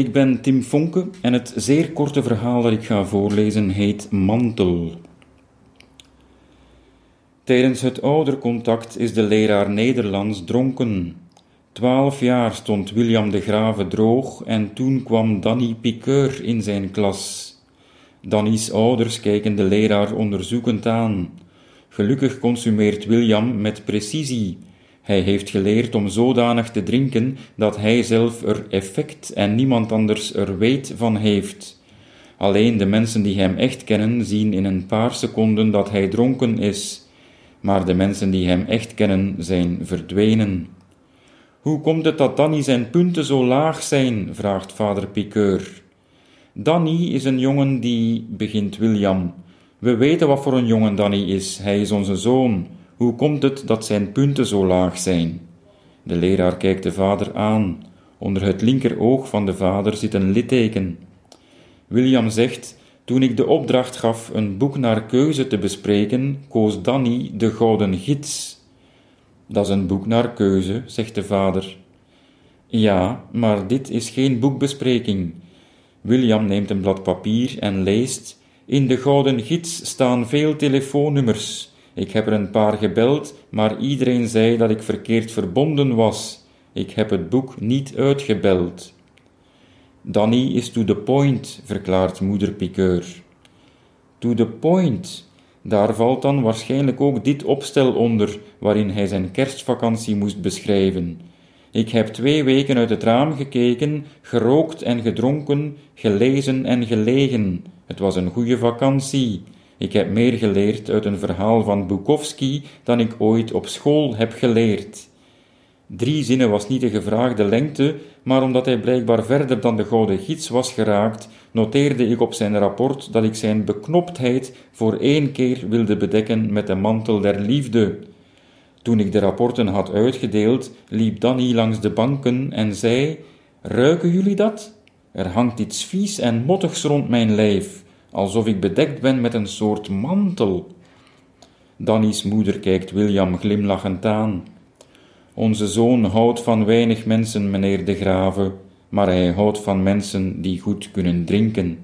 Ik ben Tim Fonke en het zeer korte verhaal dat ik ga voorlezen heet Mantel. Tijdens het oudercontact is de leraar Nederlands dronken. Twaalf jaar stond William de Grave droog en toen kwam Danny Piqueur in zijn klas. Danny's ouders kijken de leraar onderzoekend aan. Gelukkig consumeert William met precisie hij heeft geleerd om zodanig te drinken dat hij zelf er effect en niemand anders er weet van heeft. Alleen de mensen die hem echt kennen zien in een paar seconden dat hij dronken is, maar de mensen die hem echt kennen zijn verdwenen. Hoe komt het dat Danny zijn punten zo laag zijn? vraagt vader Piqueur. Danny is een jongen die, begint William. We weten wat voor een jongen Danny is, hij is onze zoon. Hoe komt het dat zijn punten zo laag zijn? De leraar kijkt de vader aan. Onder het linkeroog van de vader zit een litteken. William zegt: Toen ik de opdracht gaf een boek naar keuze te bespreken, koos Danny de Gouden Gids. Dat is een boek naar keuze, zegt de vader. Ja, maar dit is geen boekbespreking. William neemt een blad papier en leest: In de Gouden Gids staan veel telefoonnummers. Ik heb er een paar gebeld, maar iedereen zei dat ik verkeerd verbonden was. Ik heb het boek niet uitgebeld. Danny is to the point, verklaart moeder Piqueur. To the point. Daar valt dan waarschijnlijk ook dit opstel onder, waarin hij zijn kerstvakantie moest beschrijven. Ik heb twee weken uit het raam gekeken, gerookt en gedronken, gelezen en gelegen. Het was een goede vakantie. Ik heb meer geleerd uit een verhaal van Bukowski dan ik ooit op school heb geleerd. Drie zinnen was niet de gevraagde lengte, maar omdat hij blijkbaar verder dan de gouden gids was geraakt, noteerde ik op zijn rapport dat ik zijn beknoptheid voor één keer wilde bedekken met de mantel der liefde. Toen ik de rapporten had uitgedeeld, liep Danny langs de banken en zei: Ruiken jullie dat? Er hangt iets vies en mottigs rond mijn lijf alsof ik bedekt ben met een soort mantel. Danny's moeder kijkt William glimlachend aan. Onze zoon houdt van weinig mensen, meneer de Grave, maar hij houdt van mensen die goed kunnen drinken.